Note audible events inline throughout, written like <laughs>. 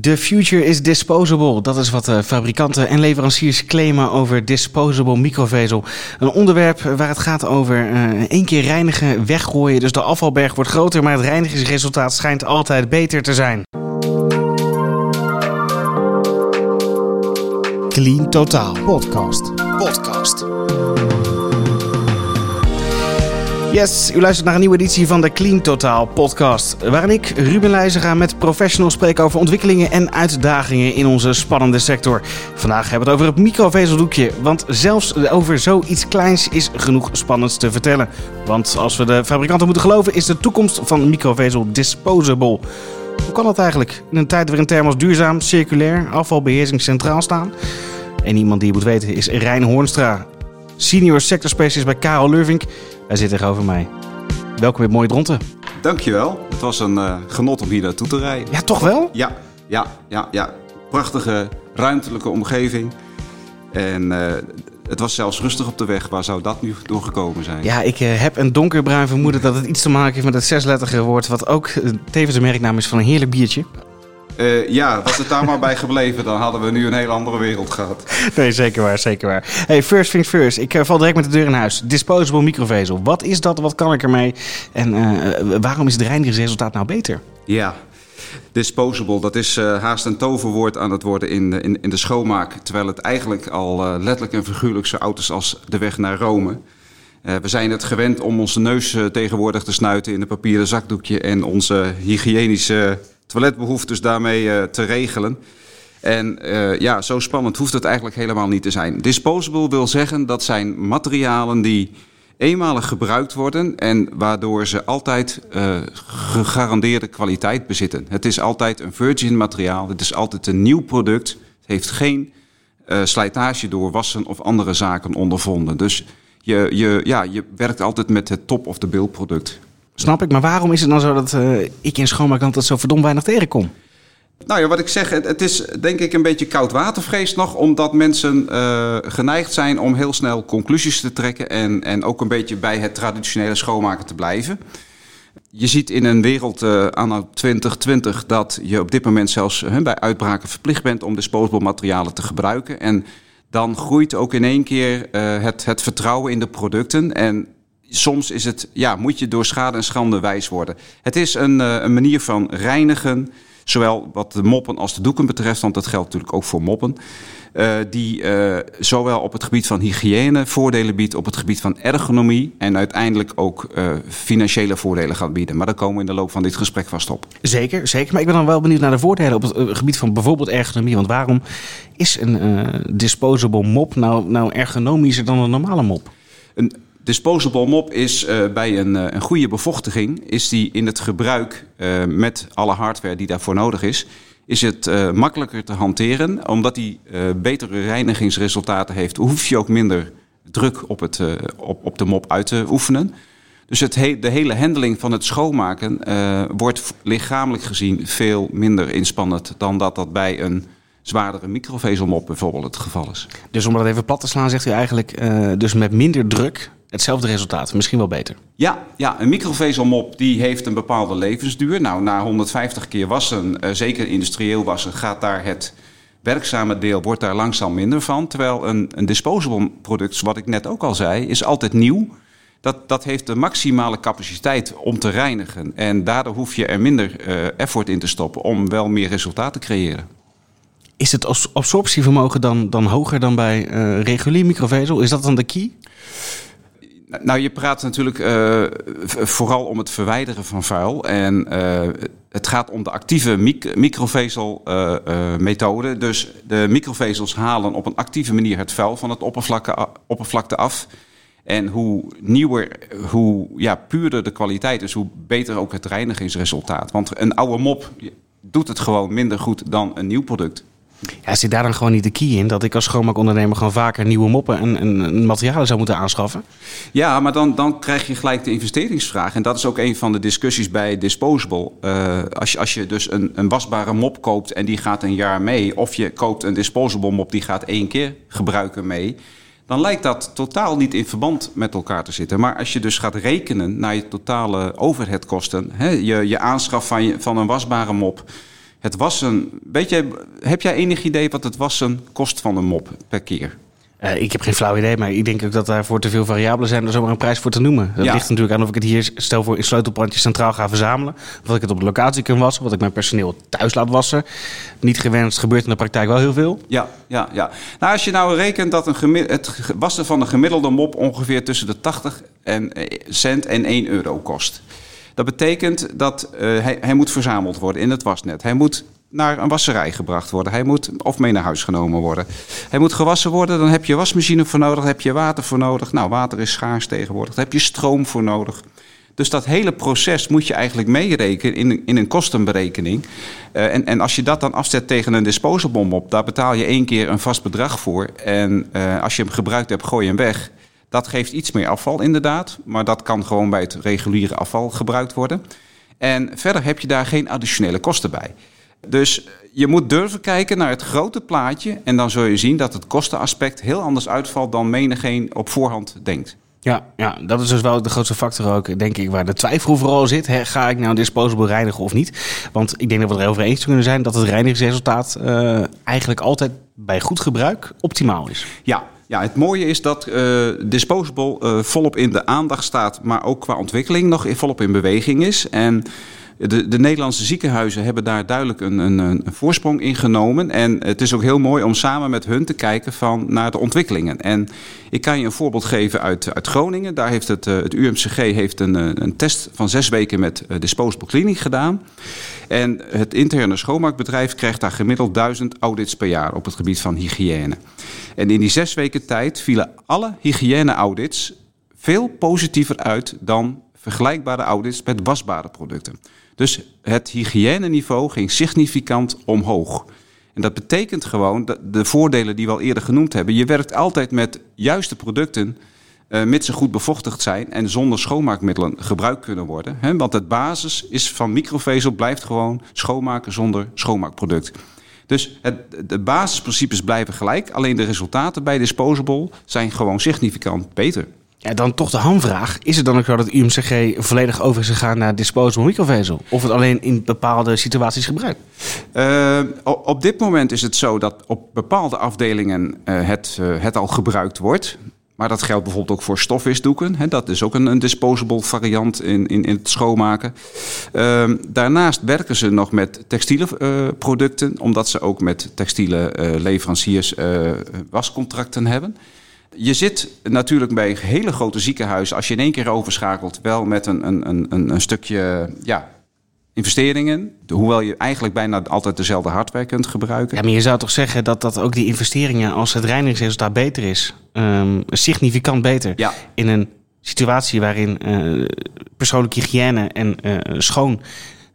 The future is disposable. Dat is wat fabrikanten en leveranciers claimen over disposable microvezel. Een onderwerp waar het gaat over uh, één keer reinigen, weggooien. Dus de afvalberg wordt groter, maar het reinigingsresultaat schijnt altijd beter te zijn. Clean Totaal Podcast. Podcast. Yes, u luistert naar een nieuwe editie van de Clean Totaal podcast. Waarin ik, Ruben Leijzen, ga met professionals spreken over ontwikkelingen en uitdagingen in onze spannende sector. Vandaag hebben we het over het microvezeldoekje. Want zelfs over zoiets kleins is genoeg spannends te vertellen. Want als we de fabrikanten moeten geloven, is de toekomst van microvezel disposable. Hoe kan dat eigenlijk? In een tijd waarin termen als duurzaam, circulair, afvalbeheersing centraal staan. En iemand die je moet weten is Rijn Hoornstra, senior sector specialist bij Karel Lurvink. Hij zit tegenover mij. Welkom in Mooie Dronten. Dankjewel. Het was een uh, genot om hier naartoe te rijden. Ja, toch wel? Ja, ja, ja, ja. Prachtige ruimtelijke omgeving. En uh, het was zelfs rustig op de weg. Waar zou dat nu doorgekomen zijn? Ja, ik uh, heb een donkerbruin vermoeden dat het iets te maken heeft met het zesletterige woord... wat ook tevens de merknaam is van een heerlijk biertje. Uh, ja, was het daar maar bij gebleven, dan hadden we nu een hele andere wereld gehad. Nee, zeker waar, zeker waar. Hey, first things first. Ik uh, val direct met de deur in huis. Disposable microvezel. Wat is dat? Wat kan ik ermee? En uh, waarom is het reinigingsresultaat nou beter? Ja, disposable, dat is haast een toverwoord aan het worden in, in, in de schoonmaak. Terwijl het eigenlijk al letterlijk en figuurlijk zo oud is als de weg naar Rome. we zijn het gewend om onze neus tegenwoordig te snuiten in een papieren zakdoekje en onze hygiënische toiletbehoeftes daarmee uh, te regelen. En uh, ja, zo spannend hoeft het eigenlijk helemaal niet te zijn. Disposable wil zeggen dat zijn materialen die eenmalig gebruikt worden en waardoor ze altijd uh, gegarandeerde kwaliteit bezitten. Het is altijd een virgin materiaal, het is altijd een nieuw product. Het heeft geen uh, slijtage door wassen of andere zaken ondervonden. Dus je, je, ja, je werkt altijd met het top of the bill product. Snap ik, maar waarom is het dan zo dat uh, ik in schoonmaakland dat zo verdomd weinig tegenkom? Nou ja, wat ik zeg, het, is denk ik een beetje koud watervrees nog, omdat mensen uh, geneigd zijn om heel snel conclusies te trekken en, en ook een beetje bij het traditionele schoonmaken te blijven. Je ziet in een wereld uh, anno 2020 dat je op dit moment zelfs uh, bij uitbraken verplicht bent om disposable materialen te gebruiken. En dan groeit ook in één keer het, het vertrouwen in de producten. En soms is het, ja, moet je door schade en schande wijs worden. Het is een, uh, een manier van reinigen, zowel wat de moppen als de doeken betreft, want dat geldt natuurlijk ook voor moppen. Uh, die uh, zowel op het gebied van hygiëne voordelen biedt, op het gebied van ergonomie en uiteindelijk ook financiële voordelen gaat bieden. Maar daar komen we in de loop van dit gesprek vast op. Zeker, zeker. Maar ik ben dan wel benieuwd naar de voordelen op het gebied van bijvoorbeeld ergonomie. Want waarom is een disposable mop nou, nou ergonomischer dan een normale mop? Een Disposable mop is uh, bij een, uh, een goede bevochtiging, is die in het gebruik uh, met alle hardware die daarvoor nodig is, is het makkelijker te hanteren. Omdat die betere reinigingsresultaten heeft, hoef je ook minder druk op, het, op, op de mop uit te oefenen. Dus het he de hele handeling van het schoonmaken wordt lichamelijk gezien veel minder inspannend dan dat dat bij een zwaardere microvezelmop bijvoorbeeld het geval is. Dus om dat even plat te slaan, zegt u eigenlijk dus met minder druk hetzelfde resultaat, misschien wel beter. Ja, ja een microvezelmop die heeft een bepaalde levensduur. Nou, na 150 keer wassen, uh, zeker industrieel wassen, gaat daar het werkzame deel wordt daar langzaam minder van. Terwijl een, een disposable product, wat ik net ook al zei, is altijd nieuw. Dat, dat heeft de maximale capaciteit om te reinigen. En daardoor hoef je er minder uh, effort in te stoppen om wel meer resultaat te creëren. Is het absorptievermogen dan, dan hoger dan bij uh, regulier microvezel? Is dat dan de key? Nou, je praat natuurlijk uh, vooral om het verwijderen van vuil. En uh, het gaat om de actieve mic microvezelmethode. Uh, dus de microvezels halen op een actieve manier het vuil van het oppervlakte, oppervlakte af. En hoe nieuwer, hoe ja, puurder de kwaliteit is, hoe beter ook het reinigingsresultaat. Want een oude mop doet het gewoon minder goed dan een nieuw product. Ja, zit daar dan gewoon niet de key in? Dat ik als schoonmaakondernemer gewoon vaker nieuwe moppen en, en, materialen zou moeten aanschaffen? Ja, maar dan, dan krijg je gelijk de investeringsvraag. En dat is ook een van de discussies bij Disposable. Uh, als, je, als je dus een, een wasbare mop koopt en die gaat een jaar mee... of je koopt een Disposable mop die gaat één keer gebruiken mee... dan lijkt dat totaal niet in verband met elkaar te zitten. Maar als je dus gaat rekenen naar je totale overheadkosten... Hè, je, je aanschaf van, van een wasbare mop het wassen. Weet je, heb jij enig idee wat het wassen kost van een mop per keer? Uh, ik heb geen flauw idee, maar ik denk ook dat daarvoor te veel variabelen zijn om zomaar een prijs voor te noemen. Dat Ja. ligt natuurlijk aan of ik het hier stel voor in sleutelbrandje centraal ga verzamelen. Of dat ik het op de locatie kan wassen, wat ik mijn personeel thuis laat wassen. Niet gewenst, gebeurt in de praktijk wel heel veel. Ja, ja, ja. Nou, als je nou rekent dat een het wassen van een gemiddelde mop ongeveer tussen de 80 en, eh, cent en 1 euro kost. Dat betekent dat eh, hij, hij moet verzameld worden in het wasnet. Hij moet naar een wasserij gebracht worden. Hij moet of mee naar huis genomen worden. Hij moet gewassen worden. Dan heb je wasmachine voor nodig. Heb je water voor nodig. Nou, water is schaars tegenwoordig. Dan heb je stroom voor nodig. Dus dat hele proces moet je eigenlijk meerekenen in, in een kostenberekening. Eh, en, en als je dat dan afzet tegen een disposable mop, daar betaal je één keer een vast bedrag voor. En eh, als je hem gebruikt hebt, gooi je hem weg. Dat geeft iets meer afval inderdaad, maar dat kan gewoon bij het reguliere afval gebruikt worden. En verder heb je daar geen additionele kosten bij. Dus je moet durven kijken naar het grote plaatje en dan zul je zien dat het kostenaspect heel anders uitvalt dan menigeen op voorhand denkt. Ja, ja, dat is dus wel de grootste factor ook, denk ik, waar de twijfel vooral zit. Ga ik nou disposable reinigen of niet? Want ik denk dat we er over eens kunnen zijn dat het reinigingsresultaat eh, eigenlijk altijd bij goed gebruik optimaal is. Ja, ja het mooie is dat eh, Disposable eh, volop in de aandacht staat, maar ook qua ontwikkeling nog volop in beweging is. En de, de Nederlandse ziekenhuizen hebben daar duidelijk een, een, een voorsprong in genomen. En het is ook heel mooi om samen met hun te kijken van, naar de ontwikkelingen. En ik kan je een voorbeeld geven uit, uit Groningen. Daar heeft het, eh, het UMCG heeft een, een test van zes weken met Disposable Clinic gedaan. En het interne schoonmaakbedrijf krijgt daar gemiddeld duizend audits per jaar op het gebied van hygiëne. En in die zes weken tijd vielen alle hygiëne-audits veel positiever uit dan vergelijkbare audits met wasbare producten. Dus het hygiëneniveau ging significant omhoog. En dat betekent gewoon dat de voordelen die we al eerder genoemd hebben. Je werkt altijd met juiste producten, mits ze goed bevochtigd zijn en zonder schoonmaakmiddelen gebruikt kunnen worden. Hè? Want het basis is van microvezel blijft gewoon schoonmaken zonder schoonmaakproduct. Dus het, de basisprincipes blijven gelijk, alleen de resultaten bij Disposable zijn gewoon significant beter. Ja, dan toch de hamvraag. Is het dan ook zo dat UMCG volledig over is gegaan naar disposable microvezel? Of het alleen in bepaalde situaties gebruikt? Uh, op dit moment is het zo dat op bepaalde afdelingen uh, het, uh, het al gebruikt wordt. Maar dat geldt bijvoorbeeld ook voor stofwisdoeken. Hè, dat is ook een, een disposable variant in, in, in het schoonmaken. Uh, daarnaast werken ze nog met textiele uh, producten, omdat ze ook met textiele uh, leveranciers uh, wascontracten hebben. Je zit natuurlijk bij hele grote ziekenhuizen, als je in één keer overschakelt, wel met een, een, een, een stukje ja, investeringen. Hoewel je eigenlijk bijna altijd dezelfde hardware kunt gebruiken. Ja, maar je zou toch zeggen dat, dat ook die investeringen, als het reinigingsresultaat beter is, um, significant beter. Ja. In een situatie waarin uh, persoonlijke hygiëne en uh, schoon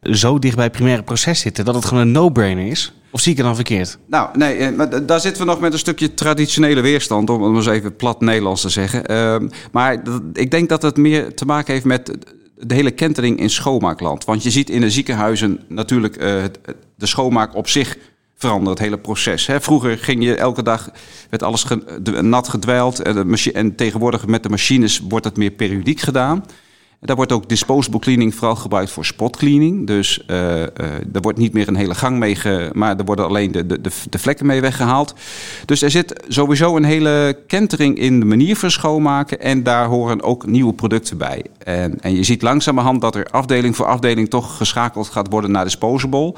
zo dicht bij het primaire proces zitten, dat het gewoon een no-brainer is? Of zie ik het dan verkeerd? Nou, nee, maar daar zitten we nog met een stukje traditionele weerstand, om het eens even plat Nederlands te zeggen. Uh, maar ik denk dat het meer te maken heeft met de hele kentering in schoonmaakland. Want je ziet in de ziekenhuizen natuurlijk uh, de schoonmaak op zich veranderen, het hele proces. Hè. Vroeger ging je elke dag, werd alles nat gedwijld. En, tegenwoordig met de machines wordt het meer periodiek gedaan. Daar wordt ook disposable cleaning vooral gebruikt voor spot cleaning. Dus uh, er wordt niet meer een hele gang mee, ge, maar er worden alleen de, de, de vlekken mee weggehaald. Dus er zit sowieso een hele kentering in de manier van schoonmaken. En daar horen ook nieuwe producten bij. En, en je ziet langzamerhand dat er afdeling voor afdeling toch geschakeld gaat worden naar disposable.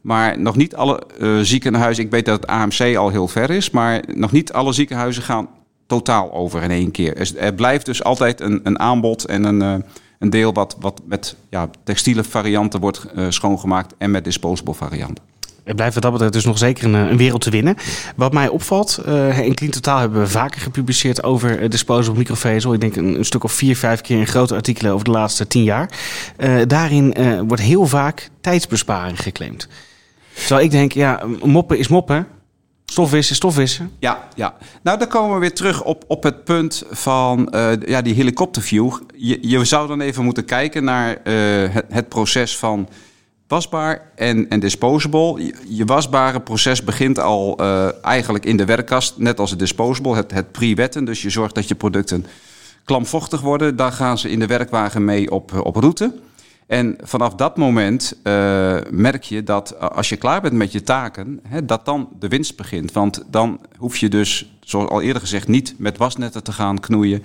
Maar nog niet alle uh, ziekenhuizen, ik weet dat het AMC al heel ver is, maar nog niet alle ziekenhuizen gaan totaal over in één keer. Er, er blijft dus altijd een, een aanbod en een, uh, een deel wat, wat met ja, textiele varianten wordt uh, schoongemaakt en met disposable varianten. Het blijft wat dat betreft dus nog zeker een, een wereld te winnen. Wat mij opvalt, in Clean Totaal hebben we vaker gepubliceerd over disposable microvezel. Ik denk een, stuk of vier, vijf keer in grote artikelen over de laatste tien jaar. Daarin wordt heel vaak tijdsbesparing geclaimd. Terwijl ik denk, ja, moppen is moppen. Stofwissen, stofwissen. Ja, ja. Nou, dan komen we weer terug op, op het punt van uh, ja, die helikopterview. Je, je zou dan even moeten kijken naar uh, het, proces van wasbaar en, en disposable. Je, wasbare proces begint al uh, eigenlijk in de werkkast, net als het disposable, het, het pre-wetten. Dus je zorgt dat je producten klamvochtig worden. Daar gaan ze in de werkwagen mee op, op route. En vanaf dat moment uh, merk je dat als je klaar bent met je taken, hè, dat dan de winst begint. Want dan hoef je dus, zoals al eerder gezegd, niet met wasnetten te gaan knoeien.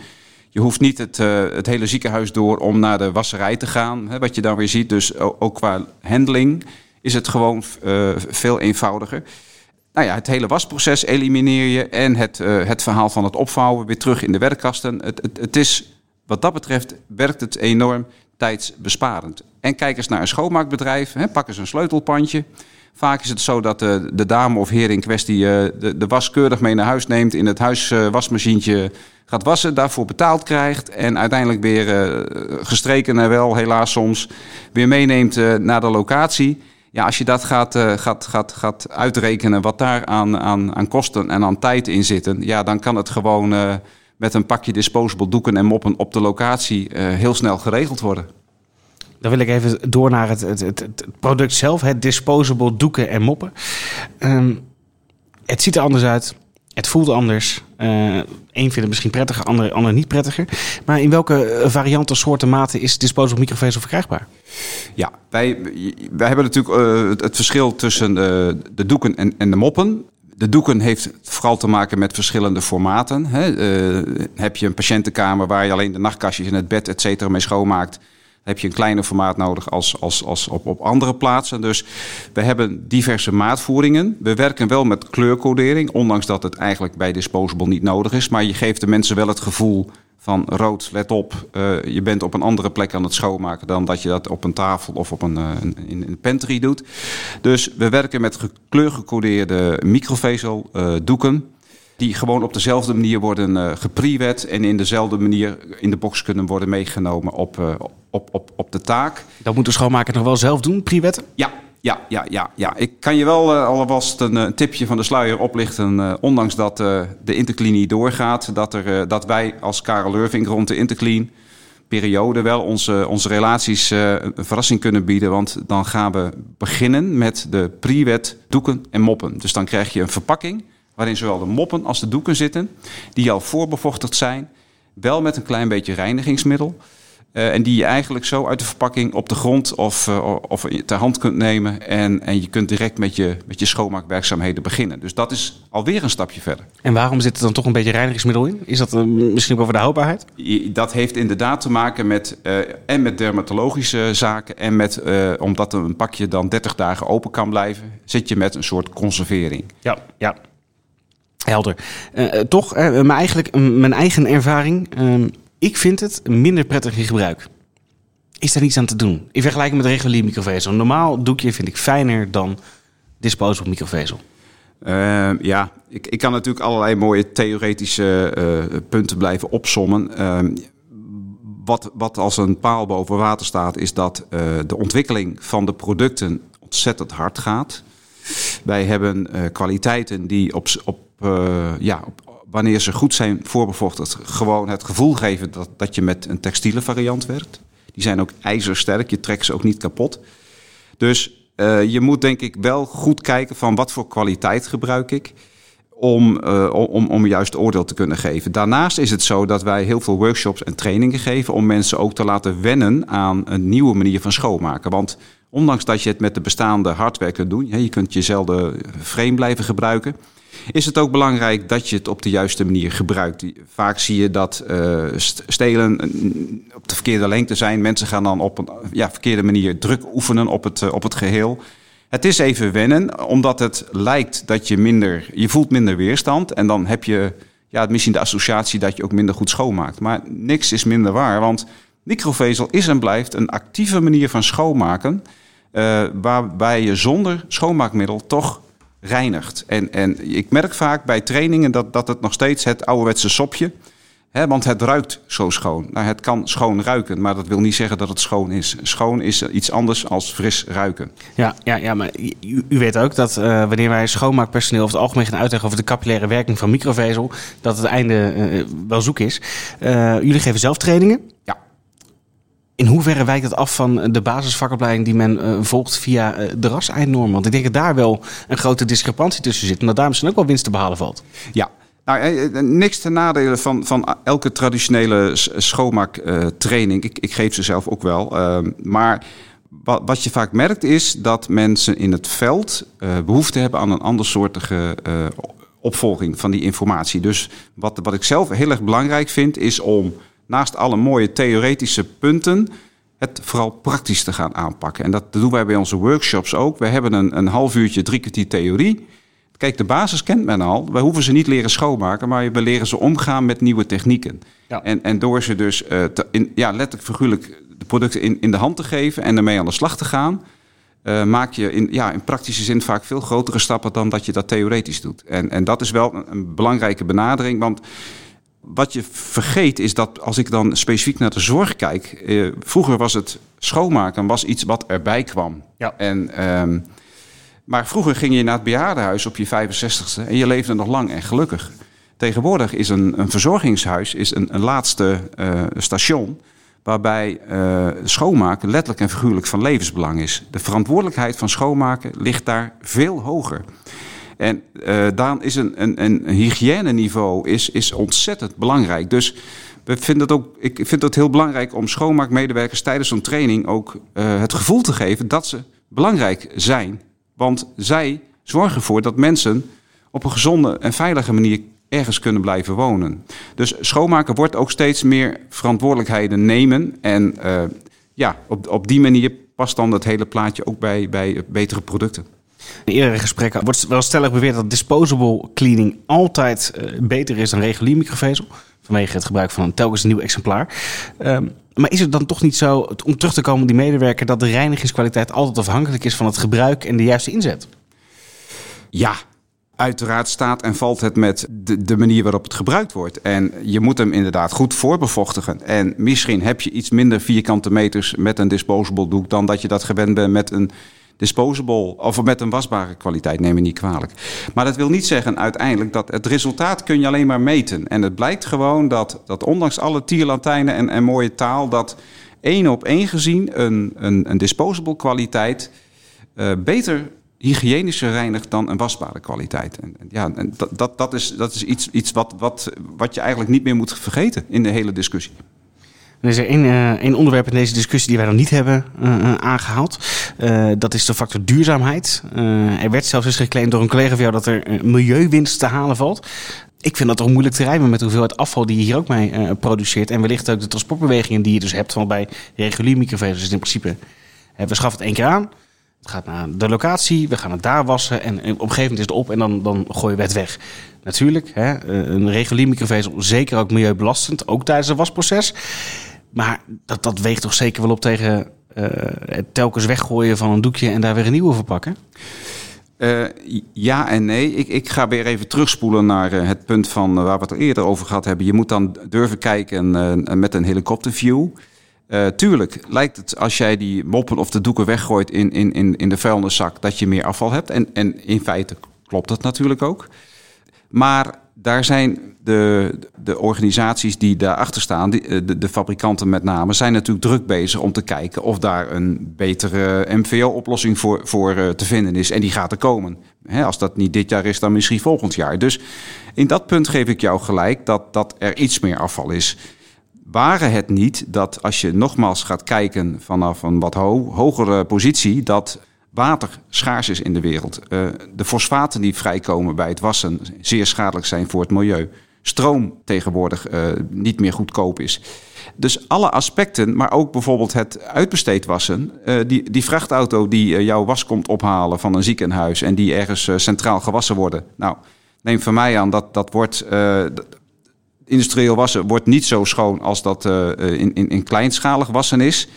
Je hoeft niet het, uh, het hele ziekenhuis door om naar de wasserij te gaan. Hè, wat je dan weer ziet. Dus ook qua handling is het gewoon veel eenvoudiger. Nou ja, het hele wasproces elimineer je en het, het verhaal van het opvouwen weer terug in de werkkasten. Het, het, het is, wat dat betreft werkt het enorm tijdsbesparend. En kijk eens naar een schoonmaakbedrijf, hè, pak eens een sleutelpandje. Vaak is het zo dat de, de dame of heer in kwestie uh, de, de was keurig mee naar huis neemt, in het huiswasmachientje uh, gaat wassen, daarvoor betaald krijgt en uiteindelijk weer uh, gestreken en wel helaas soms weer meeneemt naar de locatie. Ja, als je dat gaat, gaat, gaat, gaat uitrekenen wat daar aan, aan, aan kosten en aan tijd in zitten, ja, dan kan het gewoon met een pakje disposable doeken en moppen op de locatie uh, heel snel geregeld worden. Dan wil ik even door naar het, het, het, het product zelf, het disposable doeken en moppen. Um, het ziet er anders uit. Het voelt anders. Uh, Eén vindt het misschien prettiger, ander, ander niet prettiger. Maar in welke varianten, soorten, maten is disposable microvezel verkrijgbaar? Ja, wij, wij hebben natuurlijk uh, het, het, verschil tussen uh, de doeken en, en de moppen. De doeken heeft vooral te maken met verschillende formaten. Hè. Uh, heb je een patiëntenkamer waar je alleen de nachtkastjes en het bed et cetera mee schoonmaakt, heb je een kleiner formaat nodig als, als, als op, op andere plaatsen. Dus we hebben diverse maatvoeringen. We werken wel met kleurcodering, ondanks dat het eigenlijk bij Disposable niet nodig is. Maar je geeft de mensen wel het gevoel van rood, let op, uh, je bent op een andere plek aan het schoonmaken dan dat je dat op een tafel of op een, uh, in een pantry doet. Dus we werken met kleurgecodeerde microvezel uh, doeken. Die gewoon op dezelfde manier worden uh, geprewet en in dezelfde manier in de box kunnen worden meegenomen op, op, op, op de taak. Dat moet de schoonmaker nog wel zelf doen, prewetten? Ja, ja, ja, ja, ja. Ik kan je wel uh, alvast een, een, tipje van de sluier oplichten. Uh, ondanks dat de Interclean niet doorgaat. Dat, er, dat wij als Karel Lurving rond de Interclean periode wel onze, onze relaties een verrassing kunnen bieden. Want dan gaan we beginnen met de pre-wet doeken en moppen. Dus dan krijg je een verpakking waarin zowel de moppen als de doeken zitten. Die al voorbevochtigd zijn. Wel met een klein beetje reinigingsmiddel. Uh, en die je eigenlijk zo uit de verpakking op de grond of, uh, of ter hand kunt nemen. En, en je kunt direct met je, met je schoonmaakwerkzaamheden beginnen. Dus dat is alweer een stapje verder. En waarom zit er dan toch een beetje reinigingsmiddel in? Is dat uh, misschien over de houdbaarheid? Dat heeft inderdaad te maken met, en met dermatologische zaken. En met, omdat een pakje dan 30 dagen open kan blijven, zit je met een soort conservering. Ja, ja. Helder. toch, maar eigenlijk mijn eigen ervaring ehm, ik vind het minder prettig in gebruik. Is daar niets aan te doen? In vergelijking met regulier microvezel. Een normaal doekje vind ik fijner dan disposable microvezel. Uh, ja, ik, ik kan natuurlijk allerlei mooie theoretische uh, punten blijven opsommen. Uh, wat, wat als een paal boven water staat, is dat uh, de ontwikkeling van de producten ontzettend hard gaat. Wij hebben kwaliteiten die op, op, ja, op, wanneer ze goed zijn voorbevochtigd, gewoon het gevoel geven dat, dat je met een textiele variant werkt. Die zijn ook ijzersterk, je trekt ze ook niet kapot. Dus uh, je moet denk ik wel goed kijken van wat voor kwaliteit gebruik ik. Om, uh, om, om juist oordeel te kunnen geven. Daarnaast is het zo dat wij heel veel workshops en trainingen geven om mensen ook te laten wennen aan een nieuwe manier van schoonmaken. Want ondanks dat je het met de bestaande hardware kunt doen, je kunt jezelfde frame blijven gebruiken is het ook belangrijk dat je het op de juiste manier gebruikt. Vaak zie je dat uh, stelen op de verkeerde lengte zijn. Mensen gaan dan op een ja, verkeerde manier druk oefenen op het, uh, op het geheel. Het is even wennen, omdat het lijkt dat je minder, je voelt minder weerstand. En dan heb je ja, misschien de associatie dat je ook minder goed schoonmaakt. Maar niks is minder waar, want microvezel is en blijft een actieve manier van schoonmaken. Waarbij je zonder schoonmaakmiddel toch reinigt. En, en ik merk vaak bij trainingen dat, dat het nog steeds het ouderwetse sopje... Hè, want het ruikt zo schoon. Nou, het kan schoon ruiken, maar dat wil niet zeggen dat het schoon is. Schoon is iets anders als fris ruiken. Ja, ja, ja maar u, weet ook dat uh, wanneer wij schoonmaakpersoneel over het algemeen gaan uitleggen over de capillaire werking van microvezel, dat het einde uh, wel zoek is. Uh, jullie geven zelf trainingen? In hoeverre wijkt het af van de basisvakopleiding die men uh, volgt via uh, de RAS-eindnorm? Want ik denk dat daar wel een grote discrepantie tussen zit. En dat daar misschien ook wel winst te behalen valt. Ja, Nou, eh, niks ten nadele van, van elke traditionele schoonmaaktraining. ik, ik geef ze zelf ook wel. Ehm, maar wat, wat je vaak merkt is dat mensen in het veld behoefte hebben aan een andersoortige opvolging van die informatie. Dus wat, wat ik zelf heel erg belangrijk vind, is om naast alle mooie theoretische punten het vooral praktisch te gaan aanpakken. En dat doen wij bij onze workshops ook. We hebben een, een half uurtje, drie kwartier theorie. Kijk, de basis kent men al. Wij hoeven ze niet leren schoonmaken, maar we leren ze omgaan met nieuwe technieken. Ja. En, en door ze dus uh, te, in, ja, letterlijk figuurlijk de producten in, in de hand te geven en ermee aan de slag te gaan, uh, maak je in, ja, in praktische zin vaak veel grotere stappen dan dat je dat theoretisch doet. En, en dat is wel een, een belangrijke benadering, want wat je vergeet is dat als ik dan specifiek naar de zorg kijk. Eh, vroeger was het schoonmaken was iets wat erbij kwam. Ja. En, ehm, maar vroeger ging je naar het bejaardenhuis op je 65ste en je leefde nog lang en gelukkig. Tegenwoordig is een, een verzorgingshuis is een, een laatste uh, station waarbij uh, schoonmaken letterlijk en figuurlijk van levensbelang is. De verantwoordelijkheid van schoonmaken ligt daar veel hoger. En uh, is een, een, een hygiëneniveau is, is ontzettend belangrijk. Dus we vinden het ook, ik vind het heel belangrijk om schoonmaakmedewerkers tijdens zo'n training ook uh, het gevoel te geven dat ze belangrijk zijn. Want zij zorgen ervoor dat mensen op een gezonde en veilige manier ergens kunnen blijven wonen. Dus schoonmaken wordt ook steeds meer verantwoordelijkheden nemen. En uh, ja, op, op die manier past dan het hele plaatje ook bij, bij betere producten. In eerdere gesprekken wordt wel stellig beweerd dat disposable cleaning altijd uh, beter is dan regulier microvezel. Vanwege het gebruik van telkens een nieuw exemplaar. Um, maar is het dan toch niet zo, om terug te komen op die medewerker, dat de reinigingskwaliteit altijd afhankelijk is van het gebruik en de juiste inzet? Ja, Uiteraard staat en valt het met de, manier waarop het gebruikt wordt. En je moet hem inderdaad goed voorbevochtigen. En misschien heb je iets minder vierkante meters met een disposable doek dan dat je dat gewend bent met een disposable of met een wasbare kwaliteit, neem me niet kwalijk. Maar dat wil niet zeggen uiteindelijk dat het resultaat kun je alleen maar meten. En het blijkt gewoon dat, dat ondanks alle tierlantijnen en, en mooie taal, dat één op één gezien een, een, een disposable kwaliteit uh, beter hygiënischer reinigt dan een wasbare kwaliteit. En, ja, en dat, dat, dat, is, dat is iets, iets wat, wat, wat je eigenlijk niet meer moet vergeten in de hele discussie. Er is er één, uh, één onderwerp in deze discussie die wij nog niet hebben uh, aangehaald. Uh, dat is de factor duurzaamheid. er werd zelfs eens geclaimd door een collega van jou dat er milieuwinst te halen valt. Ik vind dat toch moeilijk te rijmen met de hoeveelheid afval die je hier ook mee produceert. En wellicht ook de transportbewegingen die je dus hebt. Want bij regulier microvezels is in principe, we schaffen het één keer aan. Het gaat naar de locatie, we gaan het daar wassen en op een gegeven moment is het op en dan, dan gooien we het weg. Natuurlijk, hè, een regulier microvezel zeker ook milieubelastend, ook tijdens het wasproces. Maar dat, dat weegt toch zeker wel op tegen uh, het telkens weggooien van een doekje en daar weer een nieuwe verpakken? Uh, ja en nee. Ik, ik ga weer even terugspoelen naar uh, het punt van waar we het eerder over gehad hebben. Je moet dan durven kijken met een helikopterview. tuurlijk lijkt het als jij die moppen of de doeken weggooit in, in, in, in de vuilniszak dat je meer afval hebt. En, en in feite klopt dat natuurlijk ook. Maar daar zijn de, de organisaties die daarachter staan, eh, de, de, fabrikanten met name, zijn natuurlijk druk bezig om te kijken of daar een betere MVO-oplossing voor, voor uh, te vinden is. En die gaat er komen. als dat niet dit jaar is, dan misschien volgend jaar. Dus in dat punt geef ik jou gelijk dat, dat er iets meer afval is. Waren het niet dat als je nogmaals gaat kijken vanaf een wat ho hogere positie, dat water schaars is in de wereld. Uh, de fosfaten die vrijkomen bij het wassen zeer schadelijk zijn voor het milieu. Stroom tegenwoordig uh, niet meer goedkoop is. Dus alle aspecten, maar ook bijvoorbeeld het uitbesteed wassen. Uh, die, die vrachtauto die jouw was komt ophalen van een ziekenhuis en die ergens centraal gewassen worden. Nou, neem van mij aan dat dat wordt. industrieel wassen wordt niet zo schoon als dat in, in, in kleinschalig wassen is.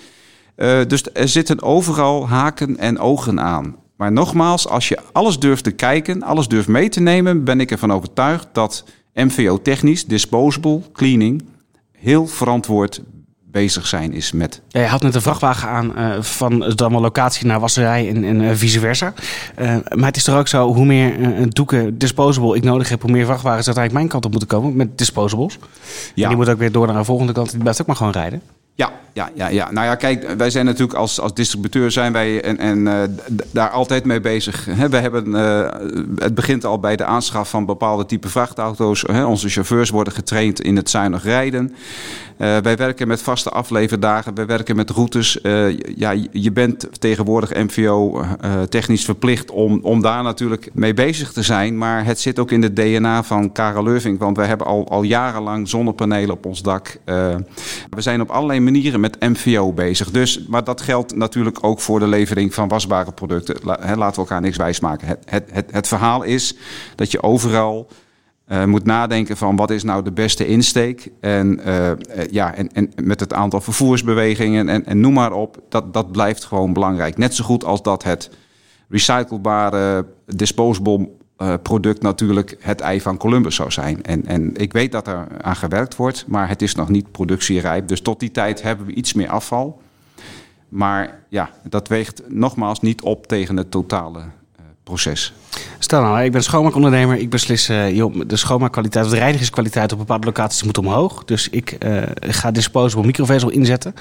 Uh, dus er zitten overal haken en ogen aan. Maar nogmaals, als je alles durft te kijken, alles durft mee te nemen, ben ik ervan overtuigd dat MVO-technisch, disposable cleaning, heel verantwoord bezig zijn is met. Ja, je had net een vrachtwagen aan uh, van de allemaal locatie naar wasserij en, en uh, vice versa. Uh, maar het is toch ook zo, hoe meer doeken disposable ik nodig heb, hoe meer vrachtwagens uiteindelijk mijn kant op moeten komen met disposables. Ja. En die moet ook weer door naar een volgende kant. Die blijft ook maar gewoon rijden. Ja, ja, ja, ja. Nou ja, kijk, wij zijn natuurlijk als, als distributeur zijn wij en, en uh, daar altijd mee bezig. we hebben, uh, het begint al bij de aanschaf van bepaalde type vrachtauto's. onze chauffeurs worden getraind in het zuinig rijden. Uh, wij werken met vaste afleverdagen, wij werken met routes. ja, je bent tegenwoordig MVO technisch verplicht om, om daar natuurlijk mee bezig te zijn. Maar het zit ook in de DNA van Karel Leuving, want wij hebben al, al jarenlang zonnepanelen op ons dak. we zijn op allerlei manieren met MVO bezig. Dus, maar dat geldt natuurlijk ook voor de levering van wasbare producten. laten we elkaar niks wijsmaken. Het, het, het, verhaal is dat je overal uh, moet nadenken van wat is nou de beste insteek. En, uh, ja, en, en met het aantal vervoersbewegingen en, en noem maar op. Dat, dat blijft gewoon belangrijk. Net zo goed als dat het recyclebare disposable uh, product natuurlijk het ei van Columbus zou zijn. En, en ik weet dat er aan gewerkt wordt, maar het is nog niet productierijp. Dus tot die tijd hebben we iets meer afval. Maar ja, dat weegt nogmaals niet op tegen het totale uh, proces. Stel nou, ik ben schoonmaakondernemer. Ik beslis, uh, joh, de schoonmaakkwaliteit de reinigingskwaliteit op bepaalde locaties moet omhoog. Dus ik ga disposable microvezel inzetten.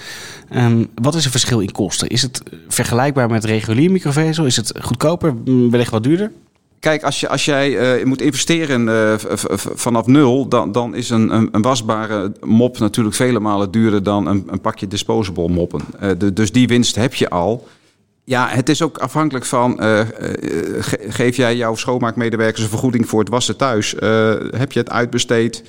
Um, wat is het verschil in kosten? Is het vergelijkbaar met regulier microvezel? Is het goedkoper, wellicht wat duurder? Kijk, als, je, als jij uh, moet investeren uh, vanaf nul, dan, dan is een, een, wasbare mop natuurlijk vele malen duurder dan een, een pakje disposable moppen. De, dus die winst heb je al. Ja, het is ook afhankelijk van, ge, geef jij jouw schoonmaakmedewerkers een vergoeding voor het wassen thuis? heb je het uitbesteed?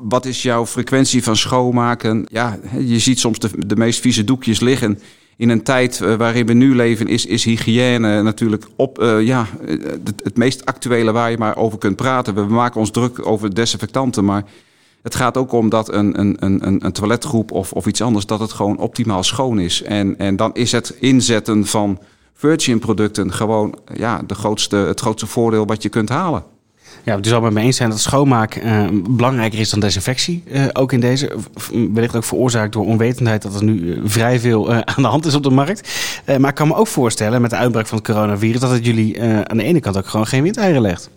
Wat is jouw frequentie van schoonmaken? Ja, je ziet soms de, de meest vieze doekjes liggen in een tijd uh, waarin we nu leven, is, is hygiëne natuurlijk op, uh, ja, het, het, meest actuele waar je maar over kunt praten. We maken ons druk over desinfectanten, maar het gaat ook om dat een, een, een, een toiletgroep of, of iets anders, dat het gewoon optimaal schoon is. En, en dan is het inzetten van virgin producten gewoon ja, de grootste, het grootste voordeel wat je kunt halen. Ja, het zal met me eens zijn dat schoonmaak uh, belangrijker is dan desinfectie. Uh, ook in deze. Wellicht ook veroorzaakt door onwetendheid dat er nu uh, vrij veel <laughs> aan de hand is op de markt. maar ik kan me ook voorstellen met de uitbraak van het coronavirus dat het jullie aan de ene kant ook gewoon geen windeieren legt.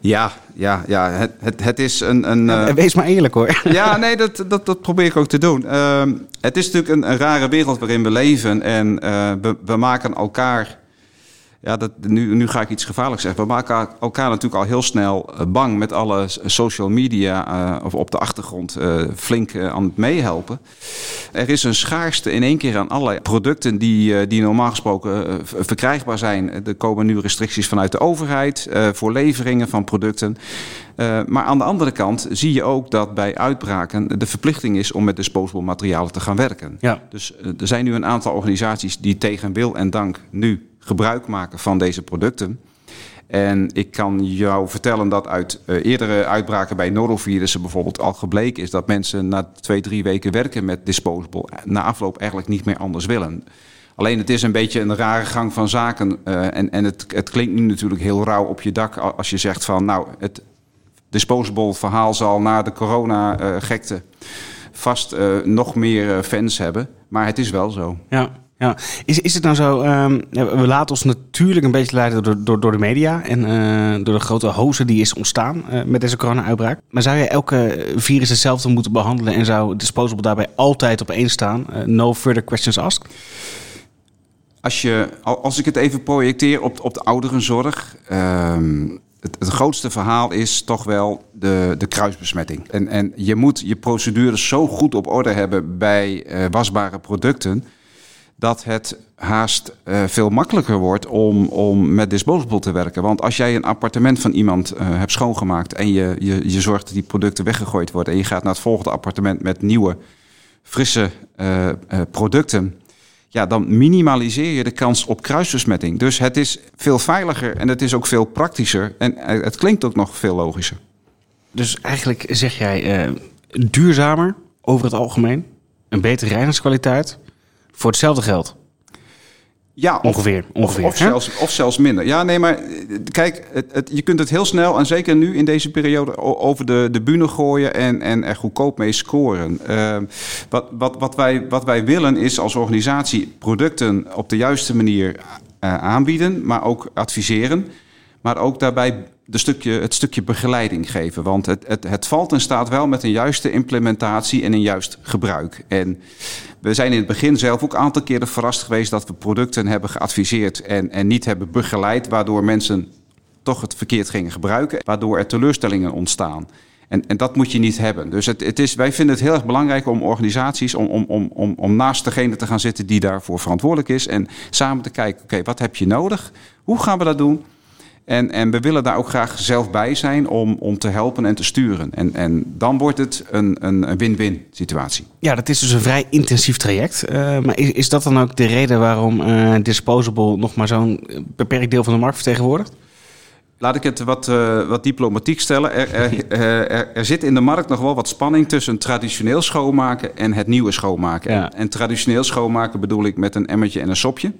Ja, ja, ja. Het, het, het is een. een ja, wees maar eerlijk hoor. Ja, nee, dat, dat, dat probeer ik ook te doen. Ehm, het is natuurlijk een, een, rare wereld waarin we leven. En we, we maken elkaar ja, dat, nu, nu ga ik iets gevaarlijks zeggen. We maken elkaar natuurlijk al heel snel eh, bang met alle social media uh, of op de achtergrond uh, flink aan het meehelpen. Er is een schaarste in één keer aan alle producten die, die normaal gesproken verkrijgbaar zijn. Er komen nu restricties vanuit de overheid voor leveringen van producten. Uh, maar aan de andere kant zie je ook dat bij uitbraken de verplichting is om met disposable materialen te gaan werken. Ja. Dus uh, er zijn nu een aantal organisaties die tegen wil en dank nu gebruik maken van deze producten. En ik kan jou vertellen dat uit uh, eerdere uitbraken bij norovirussen bijvoorbeeld al gebleken is dat mensen na twee, drie weken werken met disposable na afloop eigenlijk niet meer anders willen. Alleen het is een beetje een rare gang van zaken. Uh, en en het, het klinkt nu natuurlijk heel rauw op je dak als je zegt van nou, het disposable verhaal zal na de corona-gekte uh, vast nog meer fans hebben. Maar het is wel zo. Ja. Ja, is, is het nou zo? Um, we laten ons natuurlijk een beetje leiden door, door, door de media en uh, door de grote hoze die is ontstaan uh, met deze corona-uitbraak. Maar zou je elke virus hetzelfde moeten behandelen en zou Disposable daarbij altijd op één staan? Uh, no further questions asked? Als, je, als ik het even projecteer op, op de ouderenzorg. Um, het, het, grootste verhaal is toch wel de, de kruisbesmetting. En, en je moet je procedures zo goed op orde hebben bij wasbare producten dat het haast uh, veel makkelijker wordt om, om met disposable te werken. Want als jij een appartement van iemand uh, hebt schoongemaakt en je, je, je zorgt dat die producten weggegooid worden en je gaat naar het volgende appartement met nieuwe, frisse uh, producten. Ja, dan minimaliseer je de kans op kruisbesmetting. Dus het is veel veiliger en het is ook veel praktischer. En het klinkt ook nog veel logischer. Dus eigenlijk zeg jij duurzamer over het algemeen, een betere reinigingskwaliteit voor hetzelfde geld. Ja, ongeveer. Of, ongeveer of, zelfs, of zelfs minder. Ja, nee, maar eh, kijk, het, het, je kunt het heel snel, en zeker nu in deze periode, over de, de bühne gooien en, en er goedkoop mee scoren. Uh, wat, wat, wat, wij, wat wij willen is als organisatie producten op de juiste manier uh, aanbieden, maar ook adviseren. Maar ook daarbij de stukje, het stukje begeleiding geven. Want het, het, het valt in staat wel met een juiste implementatie en een juist gebruik. En we zijn in het begin zelf ook een aantal keren verrast geweest dat we producten hebben geadviseerd en, en niet hebben begeleid, waardoor mensen toch het verkeerd gingen gebruiken, waardoor er teleurstellingen ontstaan. En, en dat moet je niet hebben. Dus het, het is, wij vinden het heel erg belangrijk om organisaties, om, om, om, om naast degene te gaan zitten die daarvoor verantwoordelijk is. En samen te kijken, oké, wat heb je nodig? Hoe gaan we dat doen? En, en we willen daar ook graag zelf bij zijn om, om te helpen en te sturen. En, en dan wordt het een, een win-win situatie. Ja, dat is dus een vrij intensief traject. Uh, maar is, is dat dan ook de reden waarom uh, Disposable nog maar zo'n beperkt deel van de markt vertegenwoordigt? Laat ik het wat, uh, wat diplomatiek stellen. Er, er, <laughs> er, er, zit in de markt nog wel wat spanning tussen traditioneel schoonmaken en het nieuwe schoonmaken. Ja. En traditioneel schoonmaken bedoel ik met een emmertje en een sopje.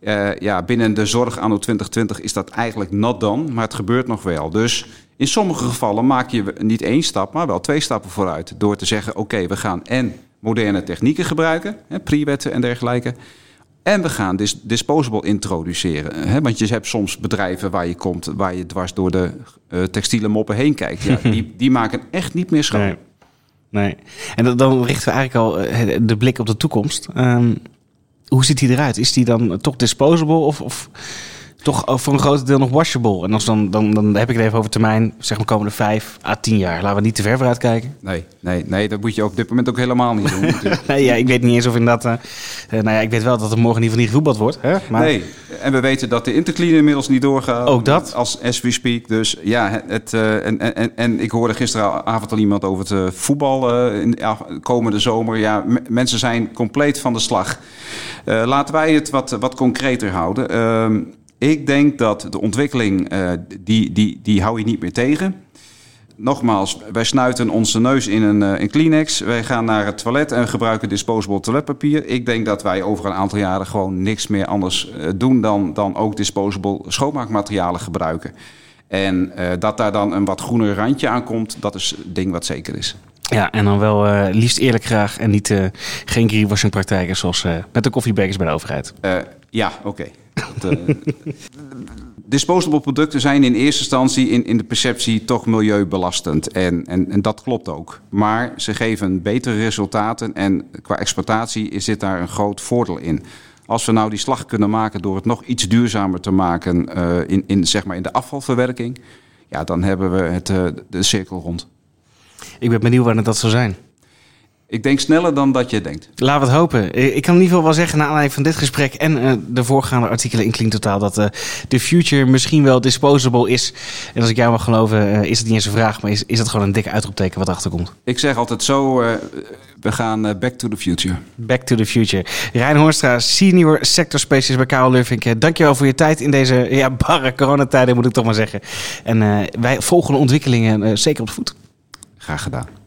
Uh, ja, binnen de zorg anno 2020 is dat eigenlijk not done, maar het gebeurt nog wel. Dus in sommige gevallen maak je niet één stap, maar wel twee stappen vooruit. Door te zeggen, oké, we gaan en moderne technieken gebruiken, pre-wetten en dergelijke. En we gaan dis disposable introduceren. Hè? Want je hebt soms bedrijven waar je komt, waar je dwars door de uh, textiele moppen heen kijkt. Ja, die, <laughs> die maken echt niet meer schoon. Nee. nee. En dan, dan richten we eigenlijk al uh, de blik op de toekomst. Um, hoe ziet die eruit? Is die dan toch disposable of, of toch voor een groot deel nog washable? En als dan, dan, dan heb ik het even over termijn, zeg maar komende vijf à tien jaar. Laten we niet te ver vooruit kijken. Nee, nee, nee dat moet je op dit moment ook helemaal niet doen. <laughs> nee, ja, ik weet niet eens of inderdaad... Uh, nou ja, ik weet wel dat er morgen in ieder geval niet gevoetbald wordt. Hè? Maar... Nee, en we weten dat de interclean inmiddels niet doorgaat. Ook dat? Als as we speak. Dus ja, het, uh, en, en, en ik hoorde gisteravond al iemand over het voetbal in de komende zomer. Ja, mensen zijn compleet van de slag. laten wij het wat, wat concreter houden. Ik denk dat de ontwikkeling, uh, die, die, die hou je niet meer tegen. Nogmaals, wij snuiten onze neus in een, uh, in Kleenex. Wij gaan naar het toilet en gebruiken disposable toiletpapier. Ik denk dat wij over een aantal jaren gewoon niks meer anders uh, doen dan, dan ook disposable schoonmaakmaterialen gebruiken. En dat daar dan een wat groener randje aan komt, dat is het ding wat zeker is. Ja, en dan wel uh, liefst eerlijk graag en niet uh, geen greenwashing praktijken zoals uh, met de koffiebekers bij de overheid. ja, oké. Okay. Disposable producten zijn in eerste instantie in, in de perceptie toch milieubelastend. En, en, en dat klopt ook. Maar ze geven betere resultaten en qua exploitatie zit daar een groot voordeel in. Als we nou die slag kunnen maken door het nog iets duurzamer te maken in, in, zeg maar in de afvalverwerking, ja, dan hebben we het, de cirkel rond. Ik ben benieuwd wanneer dat zou zijn. Ik denk sneller dan dat je denkt. Laten we het hopen. Ik kan in ieder geval wel zeggen, naar aanleiding van dit gesprek en uh, de voorgaande artikelen in Klink Totaal, dat uh, de future misschien wel disposable is. En als ik jou mag geloven, uh, is het niet eens een vraag, maar is, is het gewoon een dikke uitroepteken wat erachter komt. Ik zeg altijd zo, we gaan back to the future. Back to the future. Rijn Hoornstra, senior sector specialist bij Karel Lurvink. Dankjewel voor je tijd in deze ja, barre coronatijden, moet ik toch maar zeggen. En wij volgen de ontwikkelingen zeker op de voet. Graag gedaan.